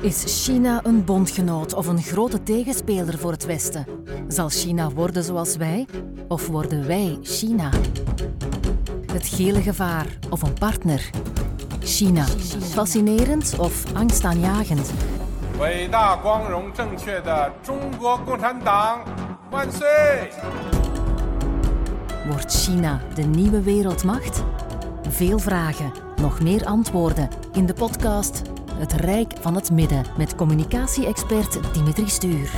Is China een bondgenoot of een grote tegenspeler voor het Westen? Zal China worden zoals wij? Of worden wij China? Het gele gevaar of een partner? China. Fascinerend of angstaanjagend? Wordt China de nieuwe wereldmacht? Veel vragen nog meer antwoorden in de podcast Het Rijk van het Midden met communicatie-expert Dimitri Stuur.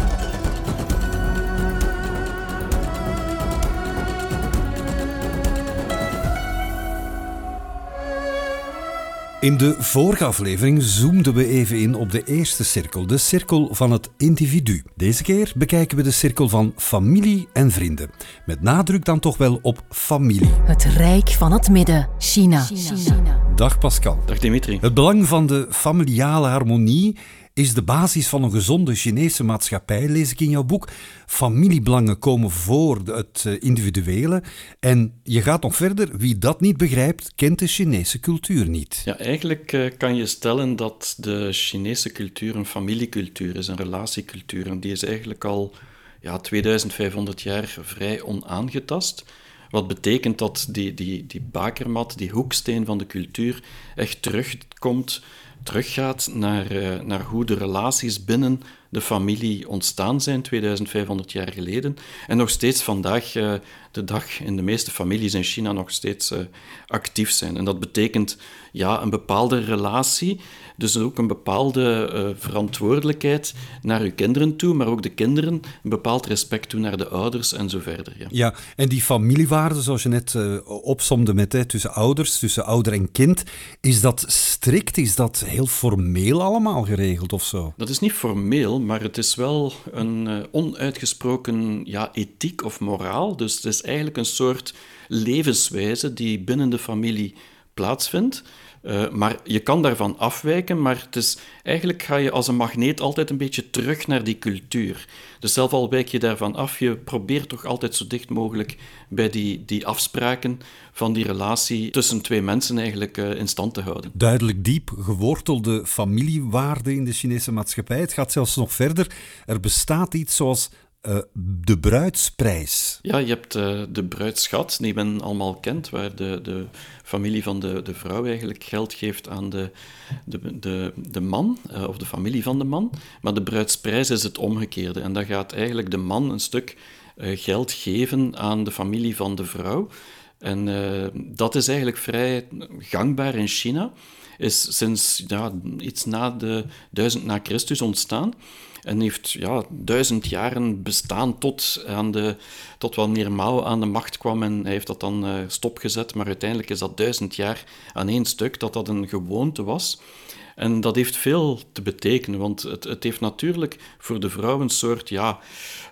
In de vorige aflevering zoomden we even in op de eerste cirkel, de cirkel van het individu. Deze keer bekijken we de cirkel van familie en vrienden. Met nadruk dan toch wel op familie. Het Rijk van het Midden, China. Dag Pascal. Dag Dimitri. Het belang van de familiale harmonie is de basis van een gezonde Chinese maatschappij, lees ik in jouw boek. Familiebelangen komen voor het eh, individuele. En je gaat nog verder. Wie dat niet begrijpt, kent de Chinese cultuur niet. Ja, eigenlijk eh, kan je stellen dat de Chinese cultuur een familiecultuur is, een relatiecultuur. En die is eigenlijk al ja, 2500 jaar vrij onaangetast. Wat betekent dat die, die, die bakermat, die hoeksteen van de cultuur, echt terugkomt, teruggaat naar, uh, naar hoe de relaties binnen de familie ontstaan zijn 2500 jaar geleden. En nog steeds vandaag uh, de dag in de meeste families in China nog steeds uh, actief zijn. En dat betekent ja, een bepaalde relatie, dus ook een bepaalde uh, verantwoordelijkheid naar uw kinderen toe, maar ook de kinderen een bepaald respect toe naar de ouders en zo verder. Ja, ja en die familiewaarden, zoals je net opsomde met hè, tussen ouders, tussen ouder en kind, is dat strikt, is dat heel formeel allemaal geregeld of zo? Dat is niet formeel, maar het is wel een uh, onuitgesproken ja, ethiek of moraal. Dus het is eigenlijk een soort levenswijze die binnen de familie plaatsvindt. Uh, maar je kan daarvan afwijken, maar het is, eigenlijk ga je als een magneet altijd een beetje terug naar die cultuur. Dus zelf al wijk je daarvan af, je probeert toch altijd zo dicht mogelijk bij die, die afspraken van die relatie tussen twee mensen eigenlijk uh, in stand te houden. Duidelijk diep gewortelde familiewaarden in de Chinese maatschappij. Het gaat zelfs nog verder. Er bestaat iets zoals uh, de bruidsprijs. Ja, je hebt uh, de bruidsschat, die men allemaal kent, waar de, de familie van de, de vrouw eigenlijk geld geeft aan de, de, de, de man, uh, of de familie van de man. Maar de bruidsprijs is het omgekeerde. En dan gaat eigenlijk de man een stuk geld geven aan de familie van de vrouw. En dat is eigenlijk vrij gangbaar in China. Is sinds ja, iets na de duizend na Christus ontstaan. En heeft ja, duizend jaren bestaan tot, aan de, tot wanneer Mao aan de macht kwam. En hij heeft dat dan uh, stopgezet. Maar uiteindelijk is dat duizend jaar aan één stuk dat dat een gewoonte was. En dat heeft veel te betekenen, want het, het heeft natuurlijk voor de vrouw een soort ja,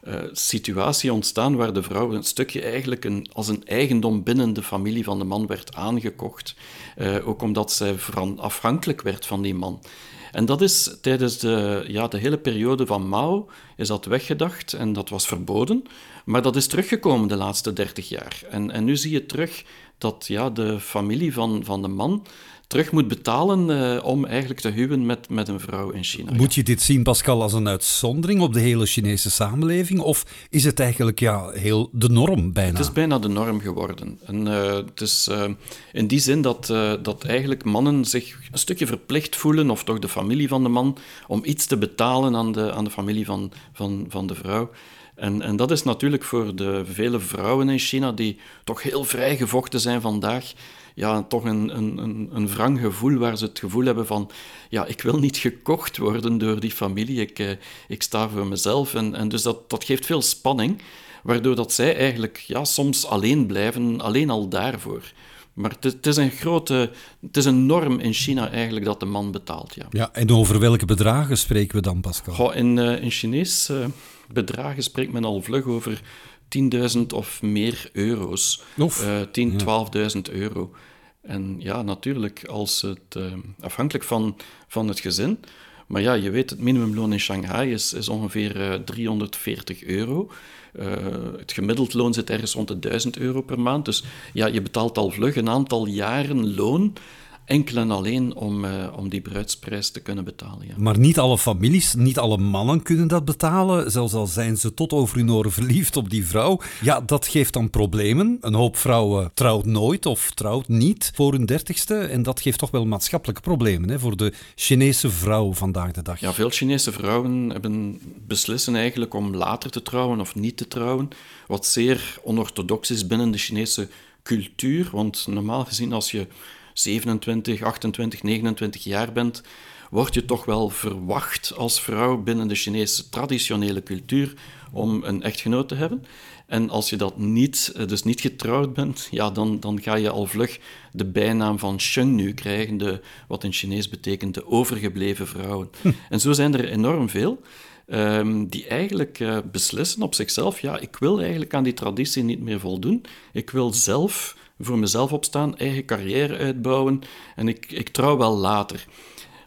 uh, situatie ontstaan waar de vrouw een stukje eigenlijk een, als een eigendom binnen de familie van de man werd aangekocht. Uh, ook omdat zij afhankelijk werd van die man. En dat is tijdens de, ja, de hele periode van Mao is dat weggedacht en dat was verboden. Maar dat is teruggekomen de laatste dertig jaar. En, en nu zie je terug dat ja, de familie van, van de man terug moet betalen uh, om eigenlijk te huwen met, met een vrouw in China. Moet je dit zien, Pascal, als een uitzondering op de hele Chinese samenleving? Of is het eigenlijk ja, heel de norm bijna? Het is bijna de norm geworden. En, uh, het is uh, in die zin dat, dat eigenlijk mannen zich een stukje verplicht voelen, of toch de familie van de man, om iets te betalen aan de, aan de familie van, van, van de vrouw. En, en dat is natuurlijk voor de vele vrouwen in China, die toch heel vrijgevochten zijn vandaag, ja, toch een, een, een wrang gevoel waar ze het gevoel hebben van ja, ik wil niet gekocht worden door die familie, ik, eh, ik sta voor mezelf. En, en dus dat, dat geeft veel spanning, waardoor dat zij eigenlijk ja, soms alleen blijven, alleen al daarvoor. Maar het, het, is een grote, het is een norm in China eigenlijk dat de man betaalt. Ja, ja en over welke bedragen spreken we dan, Pascal? Goh, in, uh, in Chinees uh, bedragen spreekt men al vlug over 10.000 of meer euro's. Of, uh, 10, ja. 12.000 euro. En ja, natuurlijk, als het, uh, afhankelijk van, van het gezin. Maar ja, je weet, het minimumloon in Shanghai is, is ongeveer uh, 340 euro. Uh, het gemiddeld loon zit ergens rond de 1000 euro per maand. Dus ja, je betaalt al vlug een aantal jaren loon enkel en alleen om, uh, om die bruidsprijs te kunnen betalen. Ja. Maar niet alle families, niet alle mannen kunnen dat betalen, zelfs al zijn ze tot over hun oren verliefd op die vrouw. Ja, dat geeft dan problemen. Een hoop vrouwen trouwt nooit of trouwt niet voor hun dertigste en dat geeft toch wel maatschappelijke problemen hè, voor de Chinese vrouw vandaag de dag. Ja, veel Chinese vrouwen hebben beslissen eigenlijk om later te trouwen of niet te trouwen, wat zeer onorthodox is binnen de Chinese cultuur, want normaal gezien als je 27, 28, 29 jaar bent, word je toch wel verwacht als vrouw binnen de Chinese traditionele cultuur om een echtgenoot te hebben. En als je dat niet, eh, dus niet getrouwd bent, ja, dan, dan ga je al vlug de bijnaam van Shengnu krijgen, de, wat in Chinees betekent de overgebleven vrouwen. Hm. En zo zijn er enorm veel. Um, die eigenlijk uh, beslissen op zichzelf, ja, ik wil eigenlijk aan die traditie niet meer voldoen. Ik wil zelf voor mezelf opstaan, eigen carrière uitbouwen en ik, ik trouw wel later.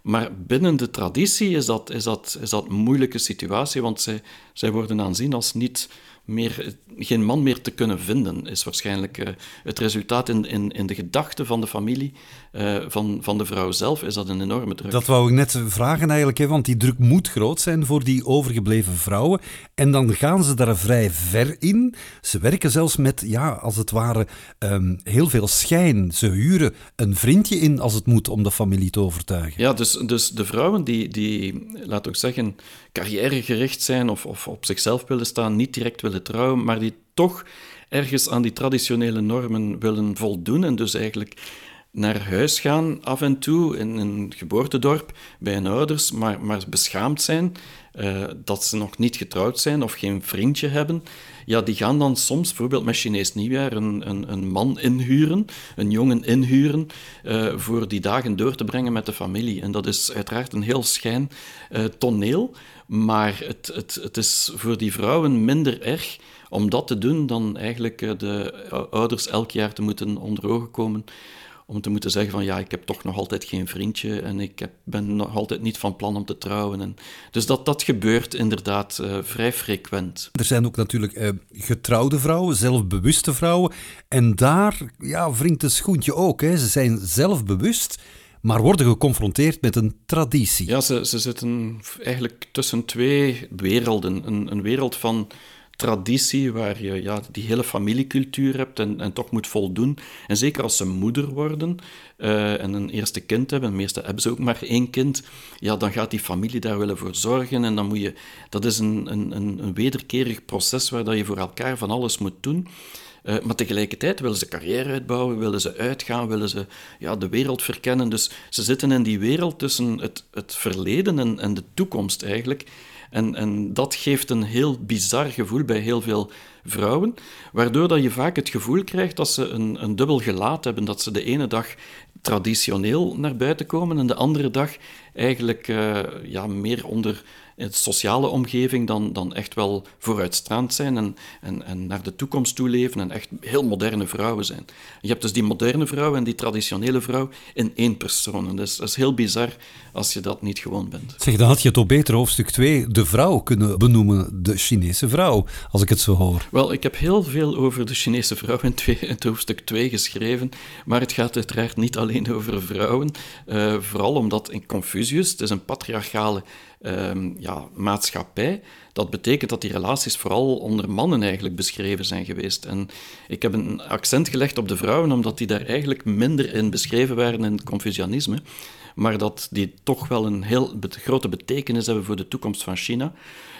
Maar binnen de traditie is dat, is dat, is dat een moeilijke situatie, want zij, zij worden aanzien als niet meer, geen man meer te kunnen vinden, is waarschijnlijk uh, het resultaat in, in, in de gedachten van de familie, uh, van, van de vrouw zelf, is dat een enorme druk. Dat wou ik net vragen eigenlijk, hè, want die druk moet groot zijn voor die overgebleven vrouwen. En dan gaan ze daar vrij ver in. Ze werken zelfs met, ja, als het ware, um, heel veel schijn. Ze huren een vriendje in als het moet om de familie te overtuigen. Ja, dus, dus de vrouwen die, die laat ook zeggen, carrièregericht zijn of, of op zichzelf willen staan, niet direct willen trouwen, maar die toch ergens aan die traditionele normen willen voldoen en dus eigenlijk naar huis gaan af en toe in een geboortedorp bij hun ouders, maar, maar beschaamd zijn uh, dat ze nog niet getrouwd zijn of geen vriendje hebben, ja, die gaan dan soms, bijvoorbeeld met Chinees nieuwjaar, een, een, een man inhuren, een jongen inhuren, uh, voor die dagen door te brengen met de familie. En dat is uiteraard een heel schijn uh, toneel, maar het, het, het is voor die vrouwen minder erg om dat te doen dan eigenlijk de ouders elk jaar te moeten onder ogen komen om te moeten zeggen van ja, ik heb toch nog altijd geen vriendje en ik heb, ben nog altijd niet van plan om te trouwen. En, dus dat, dat gebeurt inderdaad uh, vrij frequent. Er zijn ook natuurlijk uh, getrouwde vrouwen, zelfbewuste vrouwen. En daar ja, wringt het schoentje ook. Hè. Ze zijn zelfbewust, maar worden geconfronteerd met een traditie. Ja, ze, ze zitten eigenlijk tussen twee werelden. Een, een wereld van traditie waar je ja, die hele familiecultuur hebt en, en toch moet voldoen. En zeker als ze moeder worden uh, en een eerste kind hebben, meestal hebben ze ook maar één kind, ja, dan gaat die familie daar willen voor zorgen en dan moet je... Dat is een, een, een wederkerig proces waar dat je voor elkaar van alles moet doen. Uh, maar tegelijkertijd willen ze carrière uitbouwen, willen ze uitgaan, willen ze ja, de wereld verkennen. Dus ze zitten in die wereld tussen het, het verleden en, en de toekomst eigenlijk. En, en dat geeft een heel bizar gevoel bij heel veel vrouwen, waardoor dat je vaak het gevoel krijgt dat ze een, een dubbel gelaat hebben, dat ze de ene dag traditioneel naar buiten komen en de andere dag eigenlijk uh, ja, meer onder in de sociale omgeving dan, dan echt wel vooruitstraand zijn en, en, en naar de toekomst toe leven en echt heel moderne vrouwen zijn. Je hebt dus die moderne vrouw en die traditionele vrouw in één persoon. En dat is, dat is heel bizar als je dat niet gewoon bent. Zeg, dan had je toch beter hoofdstuk 2 de vrouw kunnen benoemen, de Chinese vrouw, als ik het zo hoor. Wel, ik heb heel veel over de Chinese vrouw in, twee, in het hoofdstuk 2 geschreven, maar het gaat uiteraard niet alleen over vrouwen, uh, vooral omdat in Confucius, het is een patriarchale um, ja, maatschappij. Dat betekent dat die relaties vooral onder mannen eigenlijk beschreven zijn geweest. En ik heb een accent gelegd op de vrouwen, omdat die daar eigenlijk minder in beschreven waren in het Confucianisme. Maar dat die toch wel een heel grote betekenis hebben voor de toekomst van China.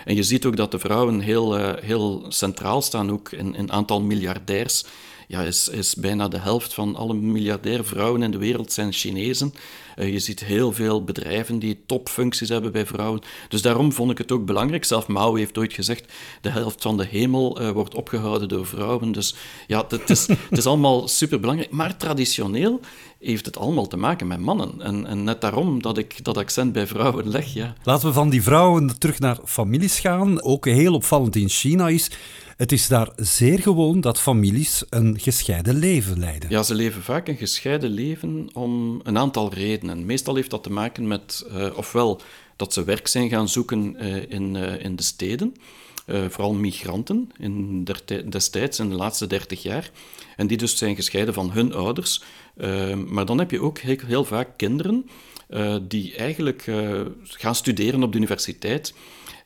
En je ziet ook dat de vrouwen heel, uh, heel centraal staan, ook in een aantal miljardairs ja, is, is bijna de helft van alle miljardaire vrouwen in de wereld zijn Chinezen. Uh, je ziet heel veel bedrijven die topfuncties hebben bij vrouwen. Dus daarom vond ik het ook belangrijk. Zelf Mao heeft ooit gezegd, de helft van de hemel uh, wordt opgehouden door vrouwen. Dus ja, het is, het is allemaal superbelangrijk. Maar traditioneel heeft het allemaal te maken met mannen. En, en net daarom dat ik dat accent bij vrouwen leg, ja. Laten we van die vrouwen terug naar families gaan. Ook heel opvallend in China is het is daar zeer gewoon dat families een gescheiden leven leiden. Ja, ze leven vaak een gescheiden leven om een aantal redenen. Meestal heeft dat te maken met uh, ofwel dat ze werk zijn gaan zoeken uh, in, uh, in de steden, vooral migranten in destijds, in de laatste dertig jaar. En die dus zijn gescheiden van hun ouders. maar dan heb je ook heel, heel vaak kinderen die eigenlijk gaan studeren op de universiteit.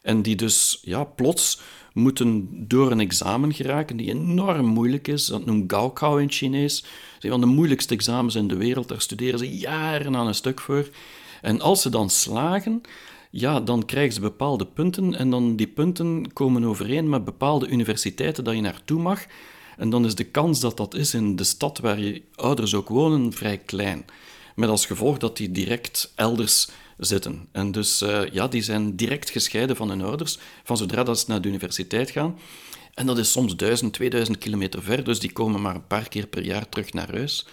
En die dus ja, plots moeten door een examen geraken die enorm moeilijk is. Dat noemt Gaokao in Chinees. Dat is een van de moeilijkste examens in de wereld. Daar studeren ze jaren aan een stuk voor. En als ze dan slagen, ja, dan krijgen ze bepaalde punten. En dan die punten komen overeen met bepaalde universiteiten dat je naartoe mag. En dan is de kans dat dat is in de stad waar je ouders ook wonen vrij klein. Met als gevolg dat die direct elders zitten. En dus uh, ja, die zijn direct gescheiden van hun ouders, van zodra dat ze naar de universiteit gaan. En dat is soms 1000, 2000 kilometer ver, dus die komen maar een paar keer per jaar terug naar huis.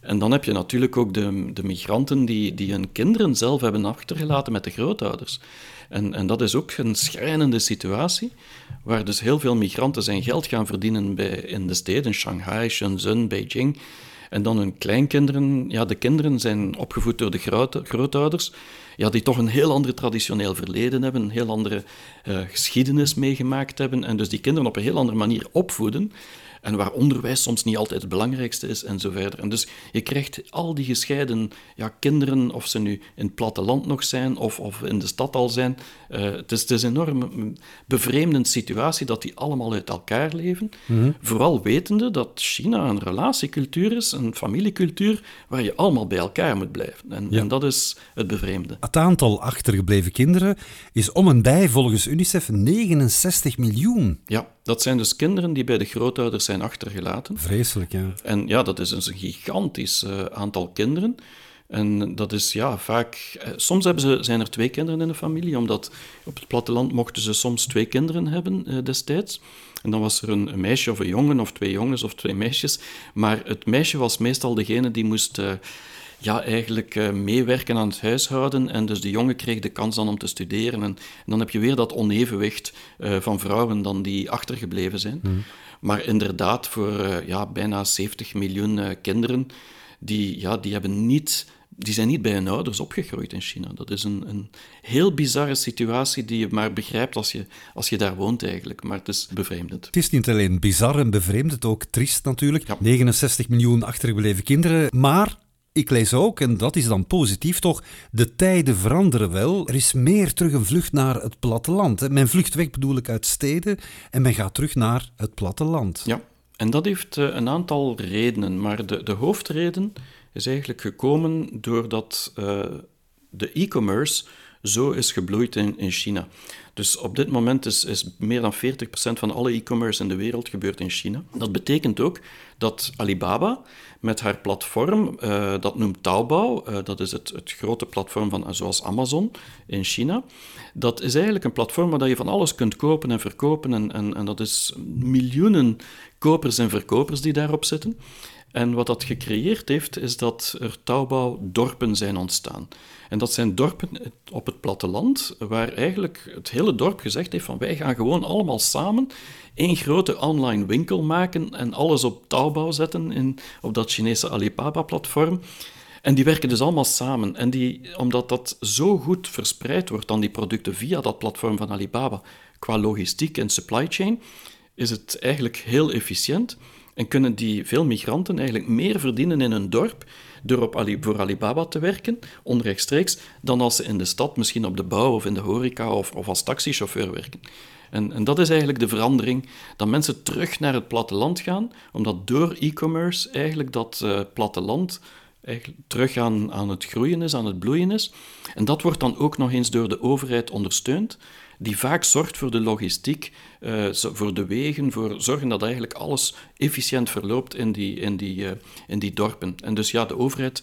En dan heb je natuurlijk ook de, de migranten die, die hun kinderen zelf hebben achtergelaten met de grootouders. En, en dat is ook een schrijnende situatie, waar dus heel veel migranten zijn geld gaan verdienen bij, in de steden, Shanghai, Shenzhen, Beijing. En dan hun kleinkinderen, ja, de kinderen zijn opgevoed door de grootouders, ja, die toch een heel ander traditioneel verleden hebben, een heel andere uh, geschiedenis meegemaakt hebben, en dus die kinderen op een heel andere manier opvoeden en waar onderwijs soms niet altijd het belangrijkste is en zo verder. En dus je krijgt al die gescheiden ja, kinderen, of ze nu in het platteland nog zijn of, of in de stad al zijn. Uh, het, is, het is een enorm bevreemdende situatie dat die allemaal uit elkaar leven. Mhm. Vooral wetende dat China een relatiecultuur is, een familiecultuur, waar je allemaal bij elkaar moet blijven. En, en dat is het bevreemde. Het aantal achtergebleven kinderen is om en bij volgens UNICEF 69 miljoen. Ja, dat zijn dus kinderen die bij de grootouders zijn achtergelaten. Vreselijk, ja. En ja, dat is een gigantisch uh, aantal kinderen. En dat is ja, vaak... Eh, soms hebben ze, zijn er twee kinderen in de familie, omdat op het platteland mochten ze soms twee kinderen hebben uh, destijds. En dan was er een, een, meisje of een jongen, of twee jongens of twee meisjes. Maar het meisje was meestal degene die moest... ja, eigenlijk uh, meewerken aan het huishouden. En dus de jongen kreeg de kans dan om te studeren. En, en dan heb je weer dat onevenwicht uh, van vrouwen dan die achtergebleven zijn. Mm. Maar inderdaad, voor uh, ja, bijna 70 miljoen kinderen, die, ja, die, hebben niet, die zijn niet bij hun ouders opgegroeid in China. Dat is een, een heel bizarre situatie die je maar begrijpt als je, als je daar woont eigenlijk. Maar het is bevreemdend. Het is niet alleen bizar en bevreemdend, ook triest natuurlijk. 69 miljoen achtergebleven kinderen. Maar ik lees ook, en dat is dan positief toch, de tijden veranderen wel. Er is meer terug een vlucht naar het platteland. Men vlucht weg bedoel ik uit steden en men gaat terug naar het platteland. Ja, en dat heeft eh, een aantal redenen. Maar de, de hoofdreden is eigenlijk gekomen doordat uh, de e-commerce zo is gebloeid in, in China. Dus op dit moment is, is meer dan 40% van alle e-commerce in de wereld gebeurt in China. Dat betekent ook dat Alibaba met haar platform, uh, dat noemt Taobao, uh, dat is het, het grote platform van, zoals Amazon in China, dat is eigenlijk een platform waar je van alles kunt kopen en verkopen en, en, en dat is miljoenen kopers en verkopers die daarop zitten. En wat dat gecreëerd heeft, is dat er Taobao-dorpen zijn ontstaan. En dat zijn dorpen op het platteland, waar eigenlijk het hele dorp gezegd heeft van wij gaan gewoon allemaal samen één grote online winkel maken en alles op Taobao zetten in, op dat Chinese Alibaba-platform. En die werken dus allemaal samen. En die, omdat dat zo goed verspreid wordt dan die producten via dat platform van Alibaba, qua logistiek en supply chain, is het eigenlijk heel efficiënt. En kunnen die veel migranten eigenlijk meer verdienen in hun dorp door op Ali, voor Alibaba te werken, onrechtstreeks, dan als ze in de stad misschien op de bouw of in de horeca of, als taxichauffeur werken. En, en, dat is eigenlijk de verandering, dat mensen terug naar het platteland gaan, omdat door e-commerce eigenlijk dat uh, platteland terug aan, aan het groeien is, aan het bloeien is. En dat wordt dan ook nog eens door de overheid ondersteund die vaak zorgt voor de logistiek, uh, voor de wegen, voor zorgen dat eigenlijk alles efficiënt verloopt in die, in, die, uh, in die dorpen. En dus ja, de overheid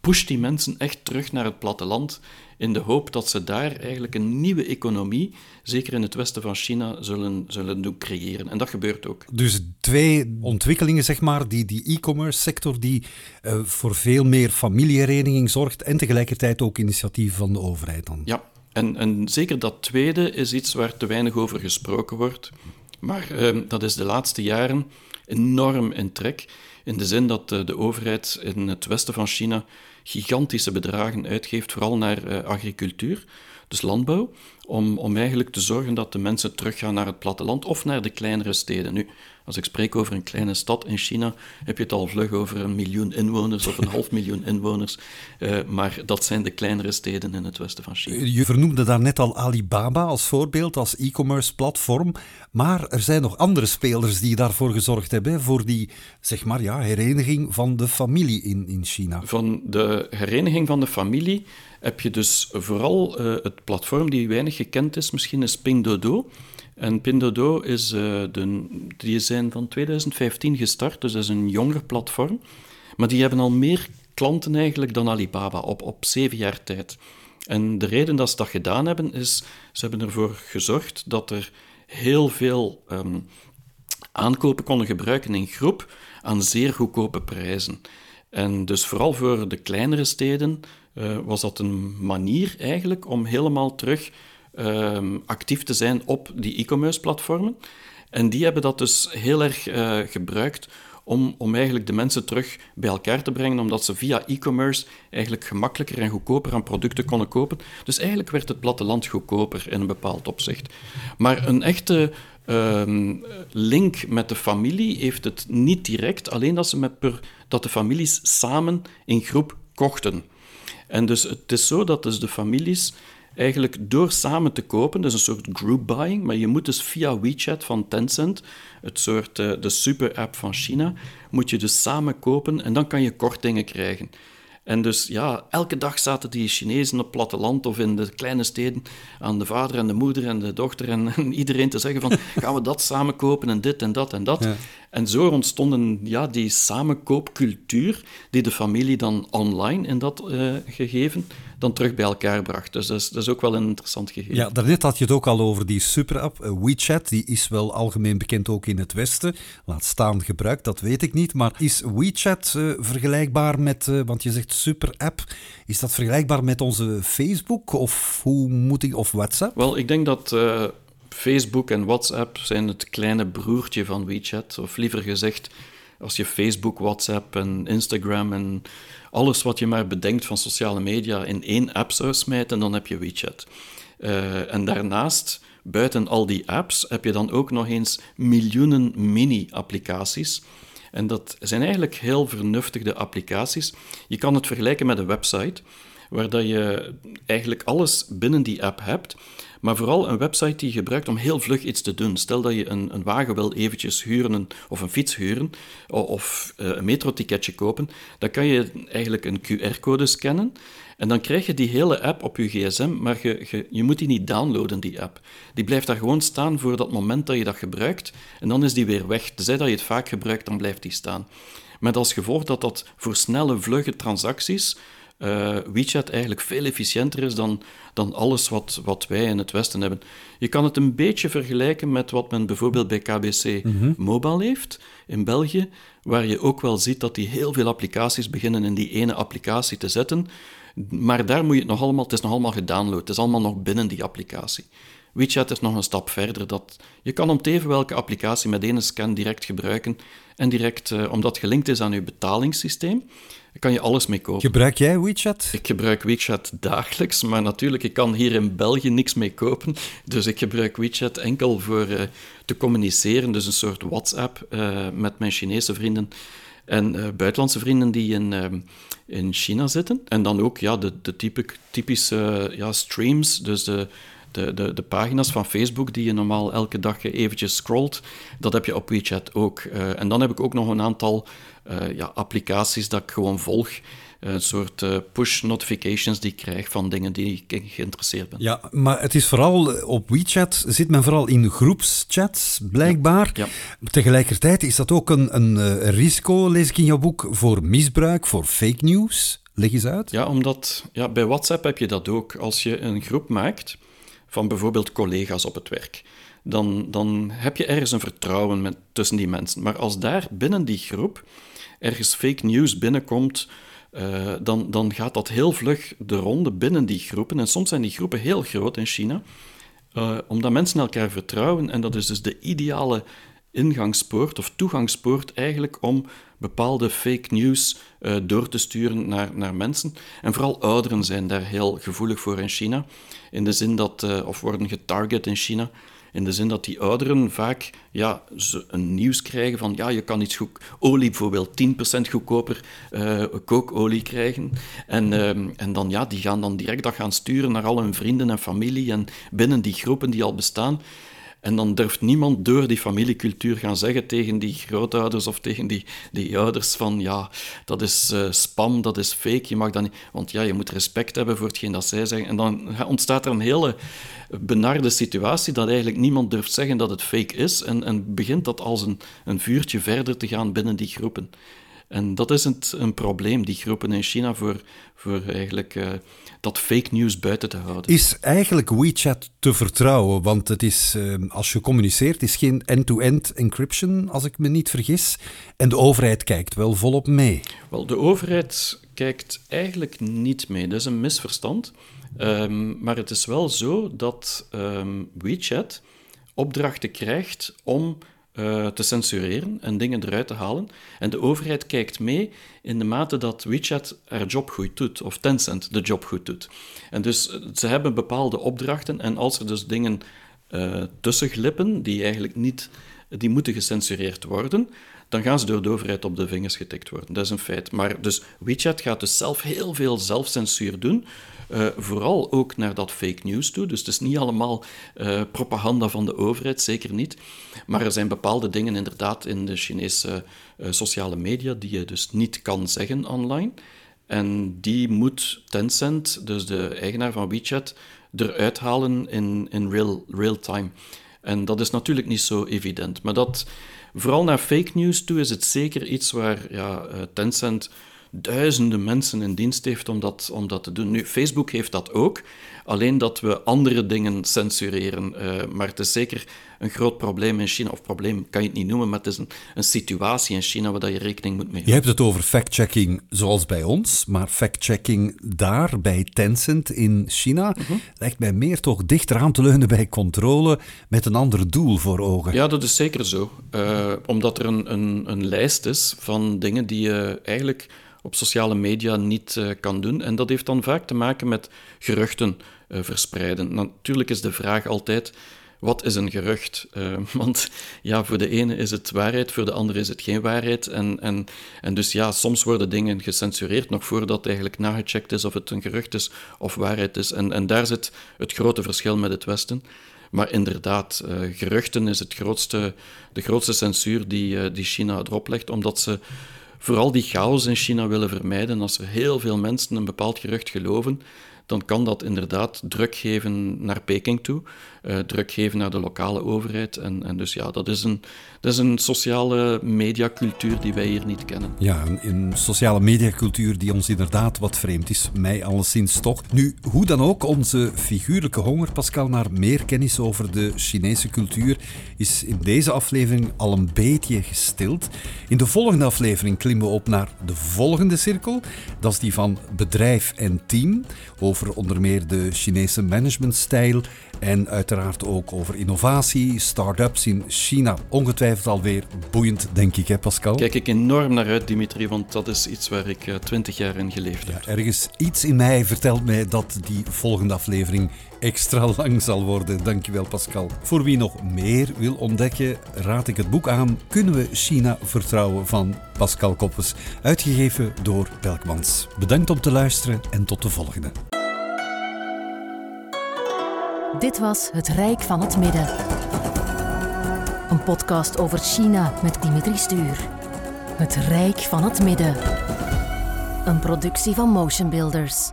pusht die mensen echt terug naar het platteland in de hoop dat ze daar eigenlijk een nieuwe economie, zeker in het westen van China, zullen, zullen doen creëren. En dat gebeurt ook. Dus twee ontwikkelingen, zeg maar, die, die e-commerce sector die uh, voor veel meer familiehereniging zorgt en tegelijkertijd ook initiatief van de overheid dan. Ja, en, en zeker dat tweede is iets waar te weinig over gesproken wordt. Maar uh, dat is de laatste jaren enorm in trek. In de zin dat de, de overheid in het westen van China gigantische bedragen uitgeeft, vooral naar uh, agricultuur. dus landbouw, om, om eigenlijk te zorgen dat de mensen teruggaan naar het platteland of naar de kleinere steden. Nu, als ik spreek over een kleine stad in China, heb je het al vlug over een miljoen inwoners of een half miljoen inwoners. Uh, maar dat zijn de kleinere steden in het westen van China. Je vernoemde daarnet al Alibaba als voorbeeld, als e-commerce platform. Maar er zijn nog andere spelers die daarvoor gezorgd hebben, voor die zeg maar, ja, hereniging van de familie in, in China. Van de hereniging van de familie heb je dus vooral uh, het platform die weinig gekend is, misschien is Pinduoduo. En Pinduoduo is, uh, de, die zijn van 2015 gestart, dus dat is een jonger platform. Maar die hebben al meer klanten eigenlijk dan Alibaba op, op zeven jaar tijd. En de reden dat ze dat gedaan hebben, is ze hebben ervoor gezorgd dat er heel veel um, aankopen konden gebruiken in groep aan zeer goedkope prijzen. En dus vooral voor de kleinere steden uh, was dat een manier eigenlijk om helemaal terug uh, actief te zijn op die e-commerce platformen. En die hebben dat dus heel erg uh, gebruikt om, om eigenlijk de mensen terug bij elkaar te brengen, omdat ze via e-commerce eigenlijk gemakkelijker en goedkoper aan producten konden kopen. Dus eigenlijk werd het platteland goedkoper in een bepaald opzicht. Maar een echte uh, link met de familie heeft het niet direct, alleen dat, ze met per, dat de families samen in groep kochten. En dus het is zo dat dus de families eigenlijk door samen te kopen, dus een soort group buying, maar je moet dus via WeChat van Tencent, het soort uh, de super app van China, moet je dus samen kopen en dan kan je kortingen krijgen. En dus ja, elke dag zaten die Chinezen op het platteland of in de kleine steden aan de vader en de moeder en de dochter en, iedereen te zeggen van gaan we dat samen kopen en dit en dat en dat. En zo ontstonden ja, die samenkoopcultuur die de familie dan online in dat uh, gegeven dan terug bij elkaar bracht. Dus dat is, dat is ook wel een interessant gegeven. Ja, daarnet had je het ook al over die superapp, uh, WeChat. Die is wel algemeen bekend ook in het Westen. Laat staan gebruikt, dat weet ik niet. Maar is WeChat uh, vergelijkbaar met, uh, want je zegt superapp, is dat vergelijkbaar met onze Facebook of hoe moet ik, of WhatsApp? Wel, ik denk dat Facebook en WhatsApp zijn het kleine broertje van WeChat. Of liever gezegd, als je Facebook, WhatsApp en Instagram en alles wat je maar bedenkt van sociale media in één app zou smijten, dan heb je WeChat. Uh, en daarnaast, buiten al die apps, heb je dan ook nog eens miljoenen mini-applicaties. En dat zijn eigenlijk heel vernuftige applicaties. Je kan het vergelijken met een website, waar dat je eigenlijk alles binnen die app hebt, maar vooral een website die je gebruikt om heel vlug iets te doen. Stel dat je een, een wagen wil eventjes huren, of een fiets huren, of uh, een metroticketje kopen, dan kan je eigenlijk een QR-code scannen en dan krijg je die hele app op je gsm, maar je, je, je, moet die niet downloaden, die app. Die blijft daar gewoon staan voor dat moment dat je dat gebruikt, en dan is die weer weg. Tenzij dat je het vaak gebruikt, dan blijft die staan. Met als gevolg dat dat voor snelle, vlugge transacties uh, WeChat eigenlijk veel efficiënter is dan, dan alles wat, wat wij in het Westen hebben. Je kan het een beetje vergelijken met wat men bijvoorbeeld bij KBC mm Mobile heeft in België, waar je ook wel ziet dat die heel veel applicaties beginnen in die ene applicatie te zetten. Maar daar moet je het nog allemaal, het is nog allemaal gedownload, het is allemaal nog binnen die applicatie. WeChat is nog een stap verder. Dat, je kan om teven welke applicatie met één scan direct gebruiken en direct, uh, omdat het gelinkt is aan je betalingssysteem, kan je alles mee kopen. Gebruik jij WeChat? Ik gebruik WeChat dagelijks, maar natuurlijk, ik kan hier in België niks mee kopen. Dus ik gebruik WeChat enkel voor uh, te communiceren, dus een soort WhatsApp uh, met mijn Chinese vrienden en uh, buitenlandse vrienden die in, in China zitten. En dan ook ja, de, de type, typische ja, streams, dus de de, de, de pagina's van Facebook die je normaal elke dag eventjes scrolt, dat heb je op WeChat ook. Uh, en dan heb ik ook nog een aantal uh, ja, applicaties dat ik gewoon volg. Een soort uh, push notifications die ik krijg van dingen die ik geïnteresseerd ben. Ja, maar het is vooral op WeChat zit men vooral in groepschats, blijkbaar. Ja, ja. Tegelijkertijd is dat ook een, een risico, lees ik in jouw boek, voor misbruik, voor fake news. Leg eens uit. Ja, omdat ja, bij WhatsApp heb je dat ook. Als je een groep maakt, van bijvoorbeeld collega's op het werk. Dan, dan heb je ergens een vertrouwen met, tussen die mensen. Maar als daar binnen die groep ergens fake news binnenkomt, uh, dan, dan gaat dat heel vlug de ronde binnen die groepen. En soms zijn die groepen heel groot in China, uh, omdat mensen elkaar vertrouwen. En dat is dus de ideale ingangspoort of toegangspoort eigenlijk om bepaalde fake news uh, door te sturen naar, naar mensen. En vooral ouderen zijn daar heel gevoelig voor in China, in de zin dat, uh, of worden getarget in China, in de zin dat die ouderen vaak ja, een nieuws krijgen van ja, je kan iets goed, olie bijvoorbeeld 10% goedkoper uh, kookolie krijgen. En, en dan ja, die gaan dan direct dat gaan sturen naar al hun vrienden en familie en binnen die groepen die al bestaan. En dan durft niemand door die familiecultuur gaan zeggen tegen die grootouders of tegen die, die ouders van ja, dat is uh, spam, dat is fake, je mag dat niet... Want ja, je moet respect hebben voor hetgeen dat zij zeggen. En dan ontstaat er een hele benarde situatie dat eigenlijk niemand durft zeggen dat het fake is en, en begint dat als een, een vuurtje verder te gaan binnen die groepen. En dat is een, een probleem, die groepen in China, voor, voor eigenlijk uh, dat fake news buiten te houden. Is eigenlijk WeChat te vertrouwen? Want het is, uh, als je communiceert, is geen end-to-end encryption, als ik me niet vergis. En de overheid kijkt wel volop mee. Wel, de overheid kijkt eigenlijk niet mee. Dat is een misverstand. Um, maar het is wel zo dat um, WeChat opdrachten krijgt om uh, te censureren en dingen eruit te halen. En de overheid kijkt mee in de mate dat WeChat haar job goed doet, of Tencent de job goed doet. En dus eh, ze hebben bepaalde opdrachten en als er dus dingen uh, tussen glippen die eigenlijk niet, die moeten gecensureerd worden, dan gaan ze door de overheid op de vingers getikt worden. Dat is een feit. Maar dus WeChat gaat dus zelf heel veel zelfcensuur doen, uh, vooral ook naar dat fake news toe. Dus het is niet allemaal uh, propaganda van de overheid, zeker niet. Maar er zijn bepaalde dingen inderdaad in de Chinese uh, sociale media die je dus niet kan zeggen online. En die moet Tencent, dus de eigenaar van WeChat, eruit halen in, in real, real time. En dat is natuurlijk niet zo evident. Maar dat, vooral naar fake news toe is het zeker iets waar ja, Tencent duizenden mensen in dienst heeft om dat, om dat te doen. Nu, Facebook heeft dat ook, alleen dat we andere dingen censureren. Uh, maar het is zeker een groot probleem in China, of probleem kan je het niet noemen, maar het is een, een situatie in China waar je rekening moet mee houden. Je hebt het over fact-checking zoals bij ons, maar fact-checking daar bij Tencent in China uh lijkt mij meer toch dichter aan te leunen bij controle met een ander doel voor ogen. Ja, dat is zeker zo. Uh, omdat er een, een, een lijst is van dingen die je eigenlijk op sociale media niet uh, kan doen. En dat heeft dan vaak te maken met geruchten uh, verspreiden. Natuurlijk is de vraag altijd: wat is een gerucht? Uh, want ja, voor de ene is het waarheid, voor de andere is het geen waarheid. En, en, en dus ja, soms worden dingen gecensureerd nog voordat eigenlijk nagecheckt is of het een gerucht is of waarheid is. En, en daar zit het grote verschil met het Westen. Maar inderdaad, geruchten is het grootste, de grootste censuur die, die China erop legt, omdat ze vooral die chaos in China willen vermijden. Als er heel veel mensen een bepaald gerucht geloven, dan kan dat inderdaad druk geven naar Peking toe, uh, druk geven naar de lokale overheid. En, en dus ja, dat is, een, dat is een sociale mediacultuur die wij hier niet kennen. Ja, een, een sociale mediacultuur die ons inderdaad wat vreemd is, mij alleszins toch. Nu, hoe dan ook, onze figuurlijke honger, Pascal, naar meer kennis over de Chinese cultuur is in deze aflevering al een beetje gestild. In de volgende aflevering klimmen we op naar de volgende cirkel. Dat is die van bedrijf en team, over onder meer de Chinese managementstijl en uiteraard ook over innovatie, start-ups in China. Ongetwijfeld alweer boeiend, denk ik, hè Pascal? Kijk ik enorm naar uit, Dimitri, want dat is iets waar ik twintig jaar in geleefd heb. Ja, ergens iets in mij vertelt mij dat die volgende aflevering extra lang zal worden. Dankjewel, Pascal. Voor wie nog meer wil ontdekken, raad ik het boek aan Kunnen we China vertrouwen van Pascal Koppes, uitgegeven door Belkmans. Bedankt om te luisteren en tot de volgende. Dit was Het Rijk van het Midden. Een podcast over China met Dimitri Stuur. Het Rijk van het Midden. Een productie van Motion Builders.